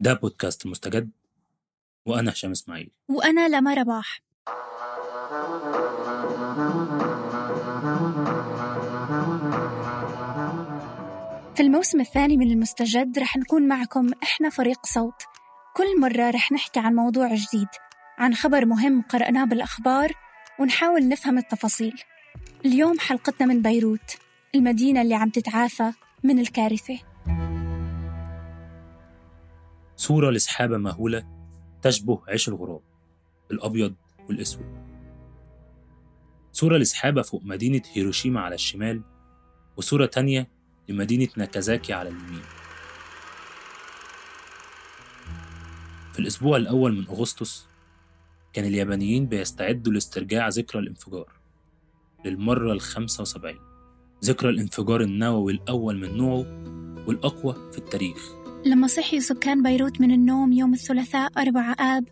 ده بودكاست مستجد. وأنا هشام إسماعيل. وأنا لما رباح. في الموسم الثاني من المستجد رح نكون معكم إحنا فريق صوت. كل مرة رح نحكي عن موضوع جديد عن خبر مهم قرأناه بالأخبار ونحاول نفهم التفاصيل. اليوم حلقتنا من بيروت المدينة اللي عم تتعافى من الكارثة. صورة لسحابة مهولة تشبه عيش الغراب الأبيض والأسود. صورة لسحابة فوق مدينة هيروشيما على الشمال وصورة تانية لمدينة ناكازاكي على اليمين. في الأسبوع الأول من أغسطس كان اليابانيين بيستعدوا لاسترجاع ذكرى الانفجار للمرة الخمسة وسبعين ذكرى الانفجار النووي الأول من نوعه والأقوى في التاريخ. لما صحي سكان بيروت من النوم يوم الثلاثاء أربعة آب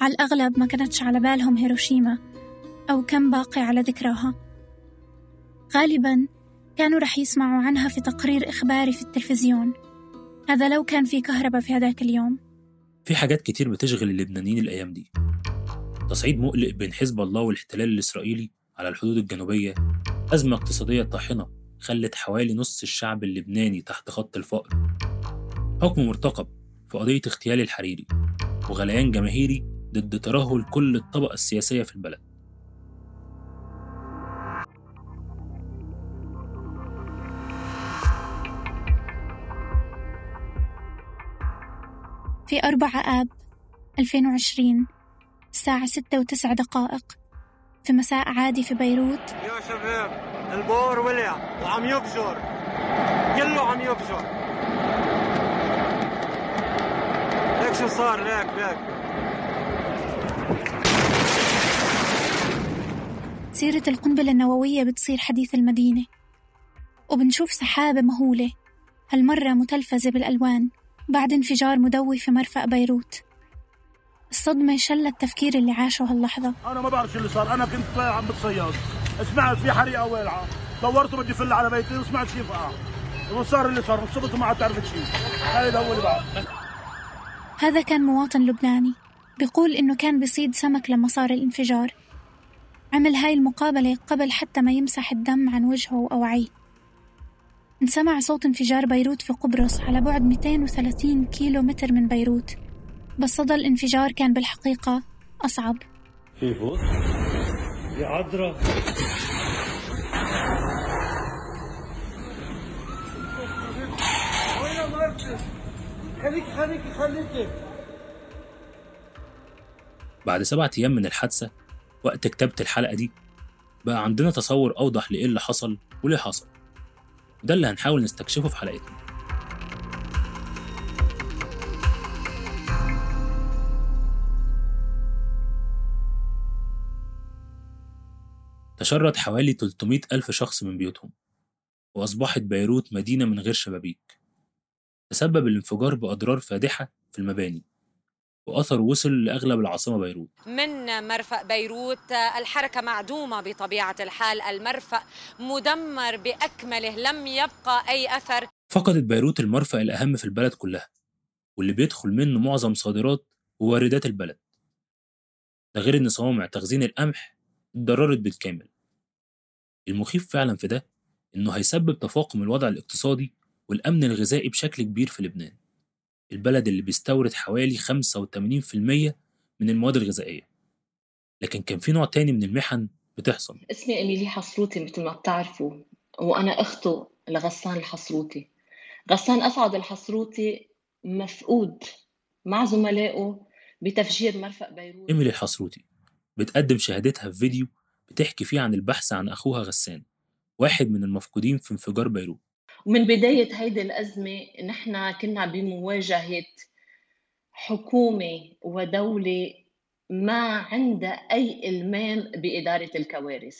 على الأغلب ما كانتش على بالهم هيروشيما أو كم باقي على ذكراها. غالبا كانوا رح يسمعوا عنها في تقرير إخباري في التلفزيون. هذا لو كان في كهرباء في هذاك اليوم. في حاجات كتير بتشغل اللبنانيين الأيام دي. تصعيد مقلق بين حزب الله والاحتلال الإسرائيلي على الحدود الجنوبية. أزمة اقتصادية طاحنة خلت حوالي نص الشعب اللبناني تحت خط الفقر. حكم مرتقب في قضية اغتيال الحريري وغليان جماهيري ضد ترهل كل الطبقة السياسية في البلد. في أربعة آب 2020 الساعة ستة وتسع دقائق في مساء عادي في بيروت. يا شباب البور ولع وعم يبجر كله عم يبجر شو صار ليك ليك سيرة القنبلة النووية بتصير حديث المدينة. وبنشوف سحابة مهولة هالمرة متلفزة بالألوان بعد انفجار مدوي في مرفأ بيروت. الصدمة شلت التفكير اللي عاشه هاللحظة. أنا ما بعرف شو اللي صار. أنا كنت طالع عم بتصيد. سمعت في حريقة والعه دورت بدي فل على بيتي وسمعت شيء فقع وصار اللي صار. انصبت وما عاد تعرفت شيء. هاي الأول اللي بعد. هذا كان مواطن لبناني بيقول إنه كان بيصيد سمك لما صار الانفجار. عمل هاي المقابلة قبل حتى ما يمسح الدم عن وجهه وأوعيه انسمع صوت انفجار بيروت في قبرص على بعد 230 كيلو متر من بيروت. بس صدى الانفجار كان بالحقيقة أصعب. في فوت يا عذرا خليك خليك خليك. بعد سبعة أيام من الحادثة وقت كتابة الحلقة دي بقى عندنا تصور أوضح لإيه اللي حصل وليه حصل. وده اللي هنحاول نستكشفه في حلقتنا. تشرد حوالي 300 ألف شخص من بيوتهم وأصبحت بيروت مدينة من غير شبابيك. تسبب الانفجار بأضرار فادحة في المباني وأثر وصل لأغلب العاصمة بيروت. من مرفأ بيروت الحركة معدومة بطبيعة الحال المرفأ مدمر بأكمله لم يبقى أي أثر. فقدت بيروت المرفأ الأهم في البلد كلها واللي بيدخل منه معظم صادرات وواردات البلد. ده غير إن صوامع تخزين القمح اتضررت بالكامل. المخيف فعلا في ده إنه هيسبب تفاقم الوضع الاقتصادي والأمن الغذائي بشكل كبير في لبنان. البلد اللي بيستورد حوالي 85% من المواد الغذائية. لكن كان في نوع تاني من المحن بتحصل. اسمي إيميلي حصروتي مثل ما بتعرفوا وأنا أخته لغسان الحصروتي. غسان أسعد الحصروتي مفقود مع زملائه بتفجير مرفأ بيروت. إيميلي الحصروتي بتقدم شهادتها في فيديو بتحكي فيه عن البحث عن أخوها غسان واحد من المفقودين في انفجار بيروت. ومن بداية هيدي الأزمة نحن كنا بمواجهة حكومة ودولة ما عندها أي إلمام بإدارة الكوارث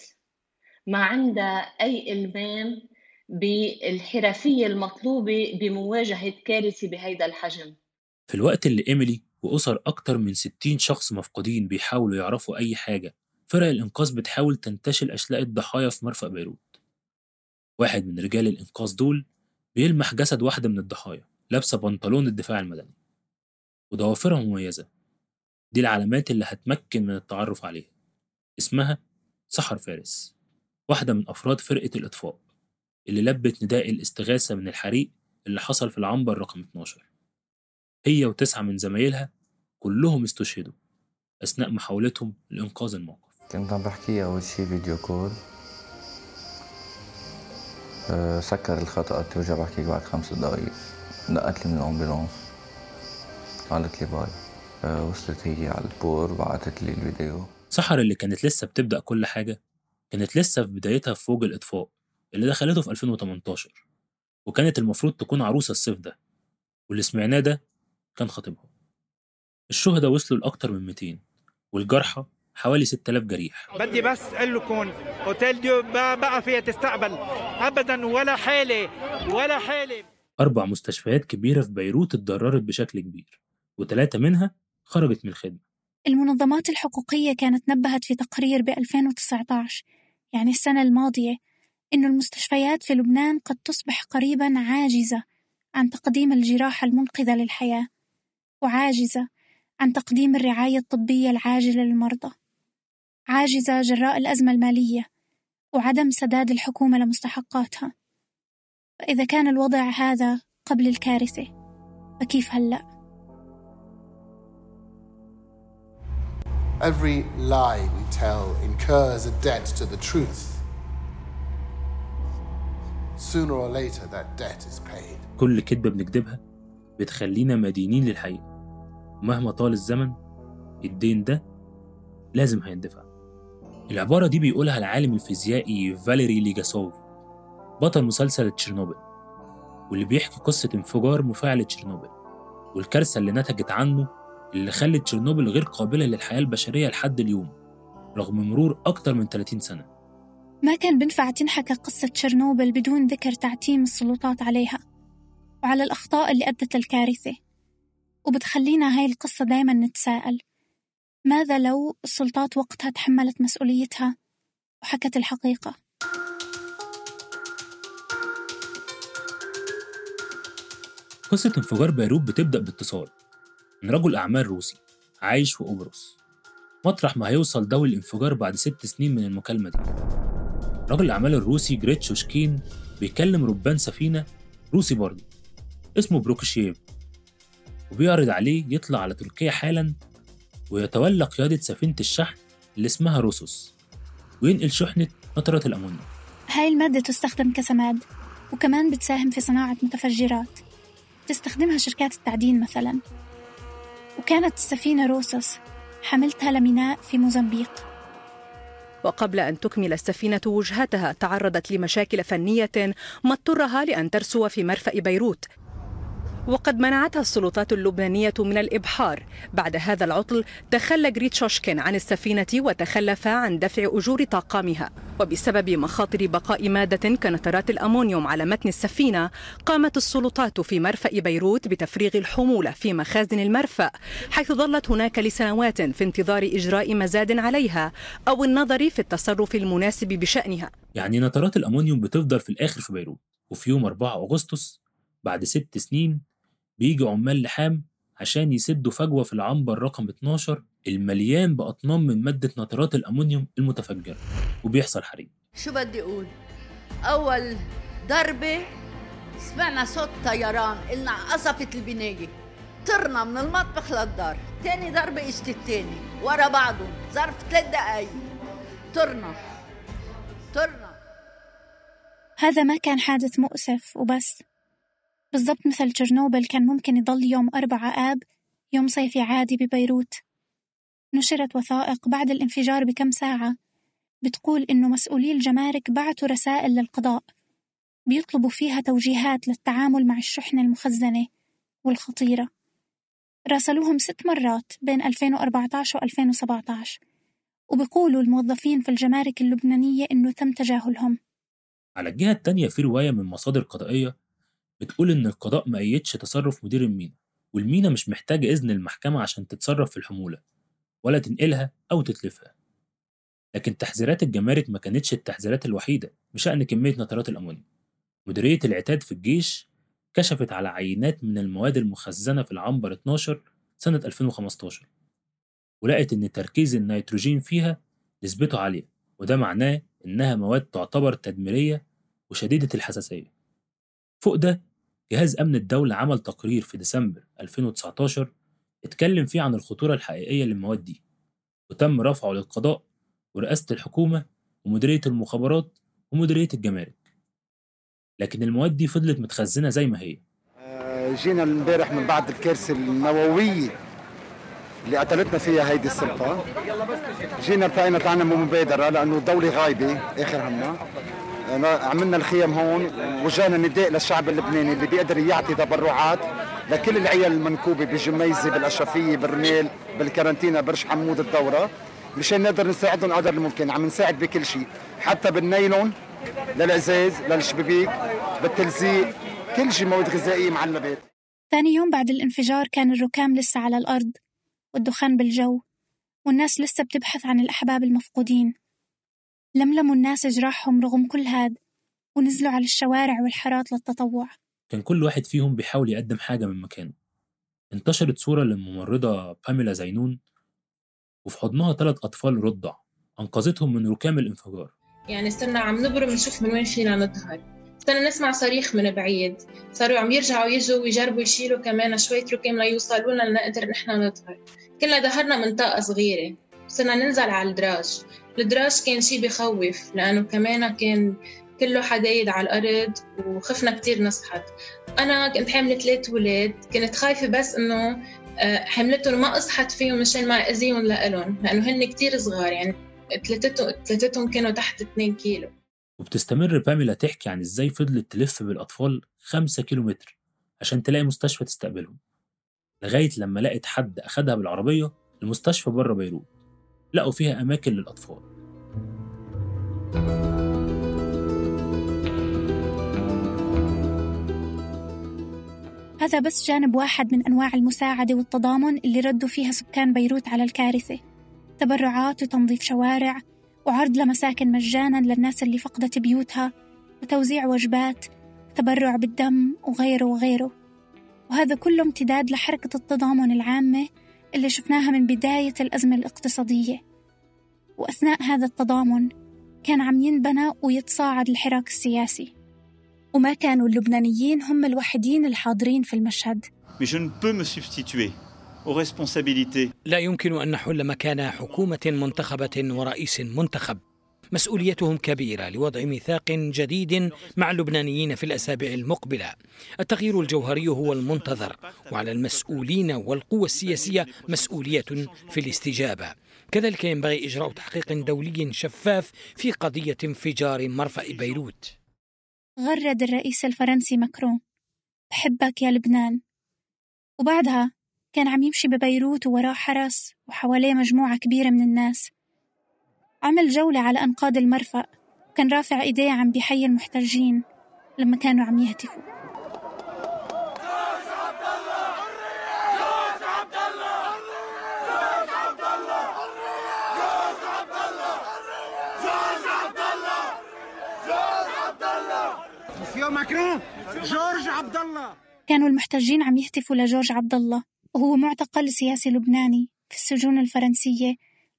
ما عندها أي إلمام بالحرفية المطلوبة بمواجهة كارثة بهيدا الحجم. في الوقت اللي إيميلي وأسر أكتر من 60 شخص مفقودين بيحاولوا يعرفوا أي حاجة فرق الإنقاذ بتحاول تنتشل أشلاء الضحايا في مرفأ بيروت. واحد من رجال الإنقاذ دول بيلمح جسد واحدة من الضحايا لابسة بنطلون الدفاع المدني. وضوافرها مميزة. دي العلامات اللي هتمكن من التعرف عليها. اسمها سحر فارس واحدة من أفراد فرقة الإطفاء اللي لبت نداء الاستغاثة من الحريق اللي حصل في العنبر رقم 12 هي وتسعة من زمايلها كلهم استشهدوا أثناء محاولتهم لإنقاذ الموقف. كنت عم بحكيها أول شي فيديو كول. سكر الخط قلت له بحكيك بعد خمس دقايق. دقت لي من ال ambulance. قالت لي باي. أه وصلت هي على البور بعتت لي الفيديو. سحر اللي كانت لسه بتبدأ كل حاجة كانت لسه في بدايتها في فوج الإطفاء اللي دخلته في 2018 وكانت المفروض تكون عروسة الصيف ده. واللي سمعناه ده كان خطيبها. الشهداء وصلوا لأكتر من 200 والجرحى حوالي 6000 جريح. بدي بس أقول لكم أوتيل ديو ما بقى فيها تستقبل. ابدا ولا حالة ولا حالة. أربع مستشفيات كبيرة في بيروت اتضررت بشكل كبير وثلاثة منها خرجت من الخدمة. المنظمات الحقوقية كانت نبهت في تقرير ب 2019 يعني السنة الماضية إنه المستشفيات في لبنان قد تصبح قريبا عاجزة عن تقديم الجراحة المنقذة للحياة وعاجزة عن تقديم الرعاية الطبية العاجلة للمرضى. عاجزة جراء الأزمة المالية وعدم سداد الحكومة لمستحقاتها فإذا كان الوضع هذا قبل الكارثة فكيف هلأ؟ Every lie we tell incurs a debt to the truth. Sooner or later, that debt is paid. كل كذبة بنكذبها بتخلينا مدينين للحقيقة ومهما طال الزمن الدين ده لازم هيندفع العبارة دي بيقولها العالم الفيزيائي فاليري ليجاسوف بطل مسلسل تشيرنوبل واللي بيحكي قصة انفجار مفاعل تشيرنوبل والكارثة اللي نتجت عنه اللي خلت تشيرنوبل غير قابلة للحياة البشرية لحد اليوم رغم مرور أكتر من 30 سنة. ما كان بنفع تنحكى قصة تشيرنوبل بدون ذكر تعتيم السلطات عليها وعلى الأخطاء اللي أدت للكارثة وبتخلينا هاي القصة دايما نتساءل. ماذا لو السلطات وقتها تحملت مسؤوليتها وحكت الحقيقة؟ قصة انفجار بيروت بتبدأ باتصال من رجل أعمال روسي عايش في قبرص مطرح ما هيوصل ضوء الانفجار بعد ست سنين من المكالمة دي. رجل الأعمال الروسي جريتشوشكين بيكلم ربان سفينة روسي برضه اسمه بروكشييف وبيعرض عليه يطلع على تركيا حالا ويتولى قيادة سفينة الشحن اللي اسمها روسوس وينقل شحنة نترة الأمونيوم. هاي المادة تستخدم كسماد وكمان بتساهم في صناعة متفجرات. تستخدمها شركات التعدين مثلا. وكانت السفينة روسوس حملتها لميناء في موزمبيق. وقبل أن تكمل السفينة وجهتها تعرضت لمشاكل فنية ما اضطرها لأن ترسو في مرفأ بيروت. وقد منعتها السلطات اللبنانية من الإبحار. بعد هذا العطل تخلى جريتشوشكين عن السفينة وتخلف عن دفع أجور طاقمها. وبسبب مخاطر بقاء مادة كنترات الأمونيوم على متن السفينة قامت السلطات في مرفأ بيروت بتفريغ الحمولة في مخازن المرفأ حيث ظلت هناك لسنوات في انتظار إجراء مزاد عليها أو النظر في التصرف المناسب بشأنها. يعني نترات الأمونيوم بتفضل في الآخر في بيروت وفي يوم 4 أغسطس بعد ست سنين بيجي عمال لحام عشان يسدوا فجوة في العنبر رقم 12 المليان بأطنان من مادة نترات الأمونيوم المتفجرة. وبيحصل حريق. شو بدي أقول؟ أول ضربة سمعنا صوت طيران. قلنا قصفت البناية. طرنا من المطبخ للدار. تاني ضربة اجت التاني. ورا بعضهم. ظرف ثلاث دقايق. طرنا. طرنا. هذا ما كان حادث مؤسف وبس. بالضبط مثل تشيرنوبل كان ممكن يضل يوم أربعة آب يوم صيفي عادي ببيروت. نشرت وثائق بعد الانفجار بكم ساعة. بتقول إنه مسؤولي الجمارك بعتوا رسائل للقضاء. بيطلبوا فيها توجيهات للتعامل مع الشحنة المخزنة والخطيرة. راسلوهم ست مرات بين 2014 و 2017 وبيقولوا الموظفين في الجمارك اللبنانية إنه تم تجاهلهم. على الجهة التانية في رواية من مصادر قضائية بتقول إن القضاء ما أيدش تصرف مدير المينا والمينا مش محتاجة إذن المحكمة عشان تتصرف في الحمولة ولا تنقلها أو تتلفها. لكن تحذيرات الجمارك ما كانتش التحذيرات الوحيدة بشأن كمية نترات الأمونيوم. مديرية العتاد في الجيش كشفت على عينات من المواد المخزنة في العنبر 12 سنة 2015 ولقت إن تركيز النيتروجين فيها نسبته عالية وده معناه إنها مواد تعتبر تدميرية وشديدة الحساسية. فوق ده جهاز أمن الدولة عمل تقرير في ديسمبر 2019 اتكلم فيه عن الخطورة الحقيقية للمواد دي وتم رفعه للقضاء ورئاسة الحكومة ومديرية المخابرات ومديرية الجمارك. لكن المواد دي فضلت متخزنة زي ما هي. جينا امبارح من بعد الكارثة النووية اللي قتلتنا فيها هيدي السلطة. جينا التقينا طلعنا بمبادرة لأنه الدولة غايبة آخر همنا عملنا الخيم هون وجانا نداء للشعب اللبناني اللي بيقدر يعطي تبرعات لكل العيال المنكوبة بجميزة بالأشرفية بالرمال بالكارنتينا برش حمود الدورة مشان نقدر نساعدهم قدر الممكن. عم نساعد بكل شيء حتى بالنايلون للعزاز للشبابيك بالتلزيق كل شيء مواد غذائية معلبات ثاني يوم بعد الانفجار كان الركام لسه على الأرض والدخان بالجو والناس لسه بتبحث عن الأحباب المفقودين. لملموا الناس جراحهم رغم كل هاد ونزلوا على الشوارع والحارات للتطوع. كان كل واحد فيهم بيحاول يقدم حاجة من مكانه. انتشرت صورة للممرضة باميلا زينون وفي حضنها ثلاث أطفال رضع أنقذتهم من ركام الانفجار. يعني صرنا عم نبرم نشوف من وين فينا نظهر. صرنا نسمع صريخ من بعيد. صاروا عم يرجعوا يجوا ويجربوا يشيلوا كمان شوية ركام ليوصلوا لنا لنقدر نحن نظهر. كنا ظهرنا منطقة صغيرة. صرنا ننزل على الدراج. الدراج كان شيء بخوف لأنه كمان كان كله حدايد على الأرض وخفنا كتير نصحت. أنا كنت حاملة ثلاث ولاد كنت خايفة بس إنه حملتهم ما أصحت فيهم مشان ما أذيهم لإلهم لأنه هن كتير صغار يعني ثلاثتهم ثلاثتهم كانوا تحت 2 كيلو. وبتستمر باميلا تحكي عن إزاي فضلت تلف بالأطفال خمسة كيلومتر عشان تلاقي مستشفى تستقبلهم. لغاية لما لقت حد أخدها بالعربية لمستشفى بره بيروت. لقوا فيها أماكن للأطفال. هذا بس جانب واحد من أنواع المساعدة والتضامن اللي ردوا فيها سكان بيروت على الكارثة. تبرعات وتنظيف شوارع وعرض لمساكن مجانا للناس اللي فقدت بيوتها وتوزيع وجبات تبرع بالدم وغيره وغيره. وهذا كله امتداد لحركة التضامن العامة اللي شفناها من بداية الأزمة الاقتصادية. وأثناء هذا التضامن كان عم ينبنى ويتصاعد الحراك السياسي. وما كانوا اللبنانيين هم الوحيدين الحاضرين في المشهد. لا يمكن أن نحل مكان حكومة منتخبة ورئيس منتخب. مسؤوليتهم كبيرة لوضع ميثاق جديد مع اللبنانيين في الأسابيع المقبلة. التغيير الجوهري هو المنتظر وعلى المسؤولين والقوى السياسية مسؤولية في الاستجابة. كذلك ينبغي إجراء تحقيق دولي شفاف في قضية انفجار مرفأ بيروت. غرد الرئيس الفرنسي ماكرون. بحبك يا لبنان. وبعدها كان عم يمشي ببيروت ووراه حرس وحواليه مجموعة كبيرة من الناس. عمل جولة على أنقاض المرفأ؟ وكان رافع إيديه عم بيحيي المحتجين لما كانوا عم يهتفوا. ماكرون جورج عبد الله كانوا المحتجين عم يهتفوا لجورج عبد الله وهو معتقل سياسي لبناني في السجون الفرنسية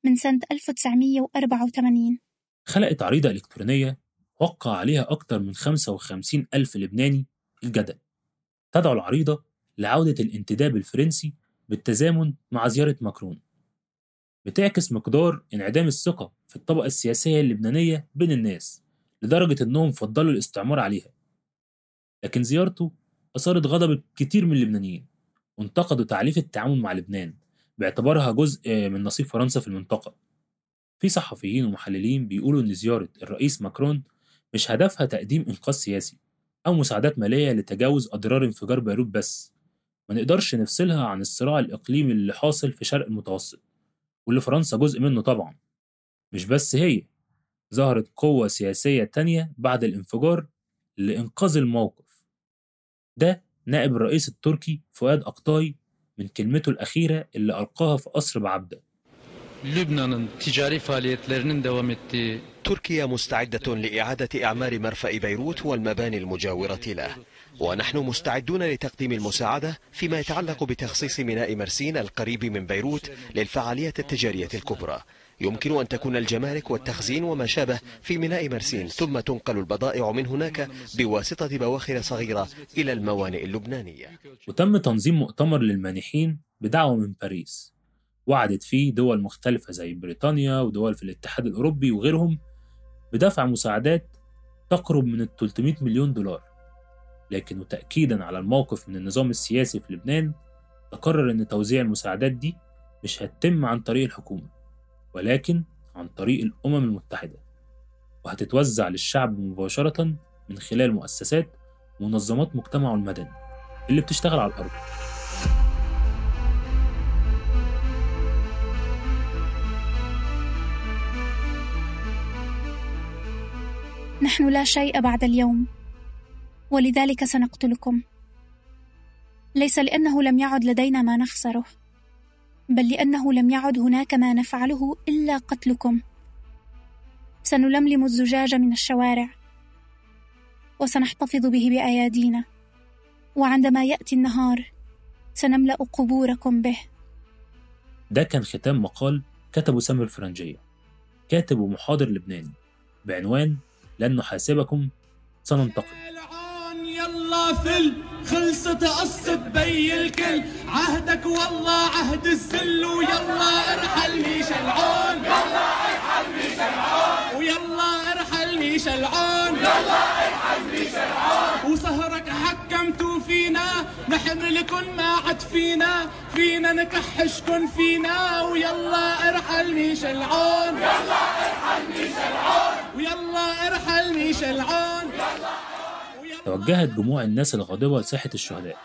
من سنة 1984 خلقت عريضة إلكترونية وقع عليها أكثر من 55 ألف لبناني الجدل. تدعو العريضة لعودة الانتداب الفرنسي بالتزامن مع زيارة ماكرون. بتعكس مقدار انعدام الثقة في الطبقة السياسية اللبنانية بين الناس لدرجة إنهم فضلوا الاستعمار عليها. لكن زيارته أثارت غضب كتير من اللبنانيين وانتقدوا تعريف التعامل مع لبنان. باعتبارها جزء من نصيب فرنسا في المنطقة. في صحفيين ومحللين بيقولوا إن زيارة الرئيس ماكرون مش هدفها تقديم إنقاذ سياسي أو مساعدات مالية لتجاوز أضرار انفجار بيروت بس. ما نقدرش نفصلها عن الصراع الإقليمي اللي حاصل في شرق المتوسط واللي فرنسا جزء منه طبعا. مش بس هي ظهرت قوة سياسية تانية بعد الانفجار لإنقاذ الموقف. ده نائب الرئيس التركي فؤاد أقطاي من كلمته الأخيرة اللي ألقاها في قصر بعبدة Lübnan'ın ticari faaliyetlerinin devam ettiği تركيا مستعدة لإعادة إعمار مرفأ بيروت والمباني المجاورة له. ونحن مستعدون لتقديم المساعدة فيما يتعلق بتخصيص ميناء مرسين القريب من بيروت للفعالية التجارية الكبرى. يمكن أن تكون الجمارك والتخزين وما شابه في ميناء مرسين ثم تنقل البضائع من هناك بواسطة بواخر صغيرة إلى الموانئ اللبنانية. وتم تنظيم مؤتمر للمانحين بدعوة من باريس. وعدت فيه دول مختلفة زي بريطانيا ودول في الاتحاد الأوروبي وغيرهم بدفع مساعدات تقرب من ال 300 مليون دولار. لكن وتأكيدا على الموقف من النظام السياسي في لبنان تقرر أن توزيع المساعدات دي مش هتتم عن طريق الحكومة. ولكن عن طريق الأمم المتحدة وهتتوزع للشعب مباشرة من خلال مؤسسات ومنظمات مجتمعه المدني اللي بتشتغل على الأرض. نحن لا شيء بعد اليوم ولذلك سنقتلكم. ليس لأنه لم يعد لدينا ما نخسره. بل لأنه لم يعد هناك ما نفعله إلا قتلكم. سنلملم الزجاج من الشوارع وسنحتفظ به بأيادينا وعندما يأتي النهار سنملأ قبوركم به. ده كان ختام مقال كتبه سامي الفرنجية. كاتب ومحاضر لبناني بعنوان لن نحاسبكم سننتقم يلا فل. خلصت قصة بي الكل. عهدك والله عهد الذل ويلا ارحل ميش العون. يلا ارحل ميش العون ويلا ارحل ميش العون. يلا ارحل ميش العون وسهرك حكمتوا فينا نحملكن ما عد فينا. فينا نكحشكن فينا. ويلا ارحل ميش العون. يلا ارحل ميش العون. ويلا ارحل ميش العون. توجهت جموع الناس الغاضبة لساحة الشهداء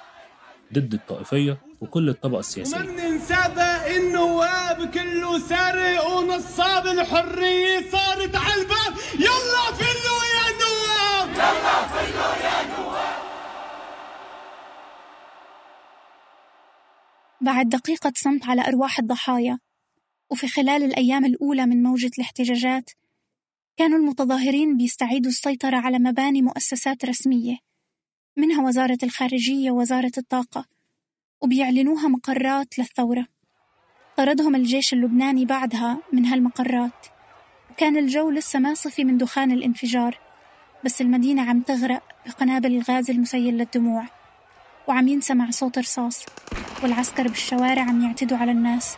ضد الطائفية وكل الطبقة السياسية. ومن سابق النواب كله سارق ونصاب الحرية صارت على الباب. يلا فلوا يا نواب. يلا فلوا يا نواب. بعد دقيقة صمت على أرواح الضحايا وفي خلال الأيام الأولى من موجة الاحتجاجات كانوا المتظاهرين بيستعيدوا السيطرة على مباني مؤسسات رسمية منها وزارة الخارجية ووزارة الطاقة وبيعلنوها مقرات للثورة. طردهم الجيش اللبناني بعدها من هالمقرات. وكان الجو لسه ما صفي من دخان الانفجار بس المدينة عم تغرق بقنابل الغاز المسيل للدموع وعم ينسمع صوت رصاص والعسكر بالشوارع عم يعتدوا على الناس.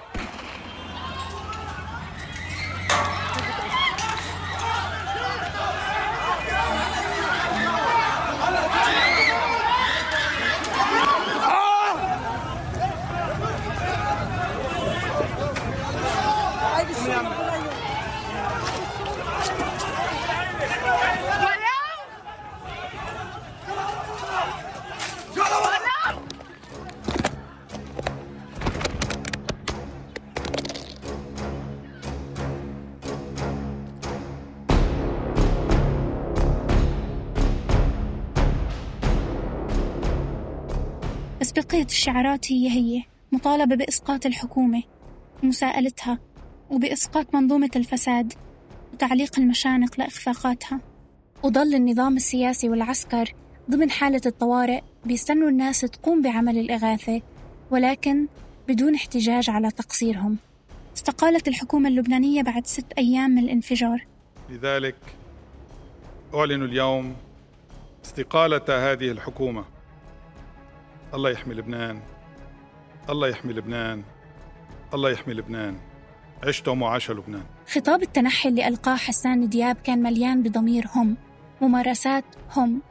بس بقية الشعارات هي هي مطالبة بإسقاط الحكومة ومساءلتها وبإسقاط منظومة الفساد وتعليق المشانق لإخفاقاتها. وظل النظام السياسي والعسكر ضمن حالة الطوارئ بيستنوا الناس تقوم بعمل الإغاثة ولكن بدون احتجاج على تقصيرهم. استقالت الحكومة اللبنانية بعد ست أيام من الانفجار. لذلك أعلن اليوم استقالة هذه الحكومة. الله يحمي لبنان. الله يحمي لبنان. الله يحمي لبنان. عشتم وعاش لبنان. خطاب التنحي اللي ألقاه حسان دياب كان مليان بضمير هم ممارسات هم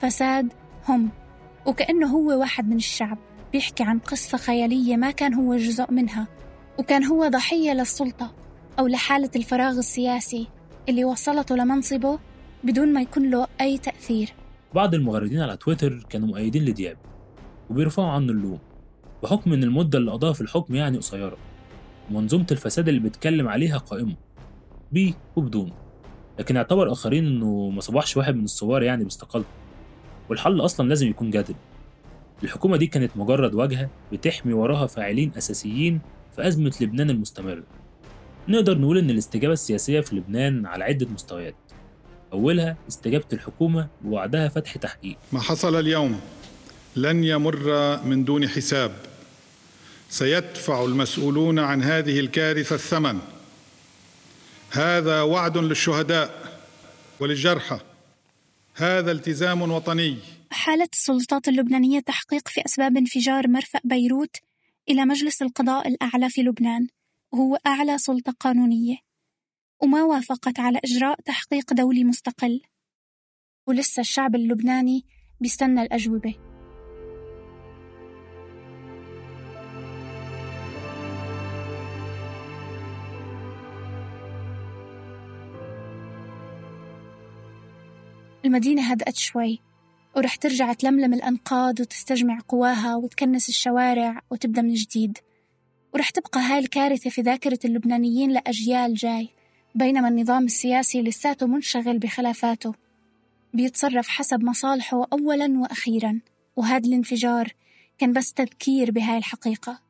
فساد هم وكأنه هو واحد من الشعب بيحكي عن قصة خيالية ما كان هو جزء منها وكان هو ضحية للسلطة أو لحالة الفراغ السياسي اللي وصلته لمنصبه بدون ما يكون له أي تأثير. بعض المغردين على تويتر كانوا مؤيدين لدياب. وبيرفعوا عنه اللوم بحكم إن المدة اللي قضاها في الحكم يعني قصيرة ومنظومة الفساد اللي بيتكلم عليها قائمة بيه وبدونه لكن اعتبر آخرين إنه ما صبحش واحد من الثوار يعني باستقالته والحل أصلا لازم يكون جدل. الحكومة دي كانت مجرد واجهة بتحمي وراها فاعلين أساسيين في أزمة لبنان المستمرة. نقدر نقول إن الاستجابة السياسية في لبنان على عدة مستويات. أولها استجابة الحكومة بوعدها فتح تحقيق. ما حصل اليوم. لن يمر من دون حساب. سيدفع المسؤولون عن هذه الكارثة الثمن. هذا وعد للشهداء وللجرحى. هذا التزام وطني. حالت السلطات اللبنانية تحقيق في أسباب انفجار مرفأ بيروت إلى مجلس القضاء الأعلى في لبنان. وهو أعلى سلطة قانونية. وما وافقت على إجراء تحقيق دولي مستقل. ولسه الشعب اللبناني بيستنى الأجوبة. المدينة هدأت شوي ورح ترجع تلملم الأنقاض وتستجمع قواها وتكنس الشوارع وتبدأ من جديد. ورح تبقى هاي الكارثة في ذاكرة اللبنانيين لأجيال جاي بينما النظام السياسي لساته منشغل بخلافاته. بيتصرف حسب مصالحه أولا وأخيرا وهذا الانفجار كان بس تذكير بهاي الحقيقة.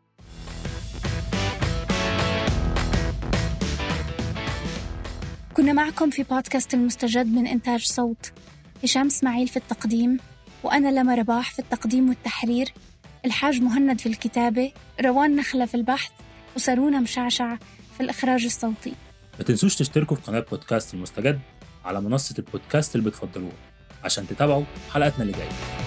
كنا معكم في بودكاست المستجد من إنتاج صوت هشام إسماعيل في التقديم وأنا لما رباح في التقديم والتحرير الحاج مهند في الكتابة روان نخلة في البحث وسارونا مشعشع في الإخراج الصوتي. ما تنسوش تشتركوا في قناة بودكاست المستجد على منصة البودكاست اللي بتفضلوها عشان تتابعوا حلقاتنا اللي جاية.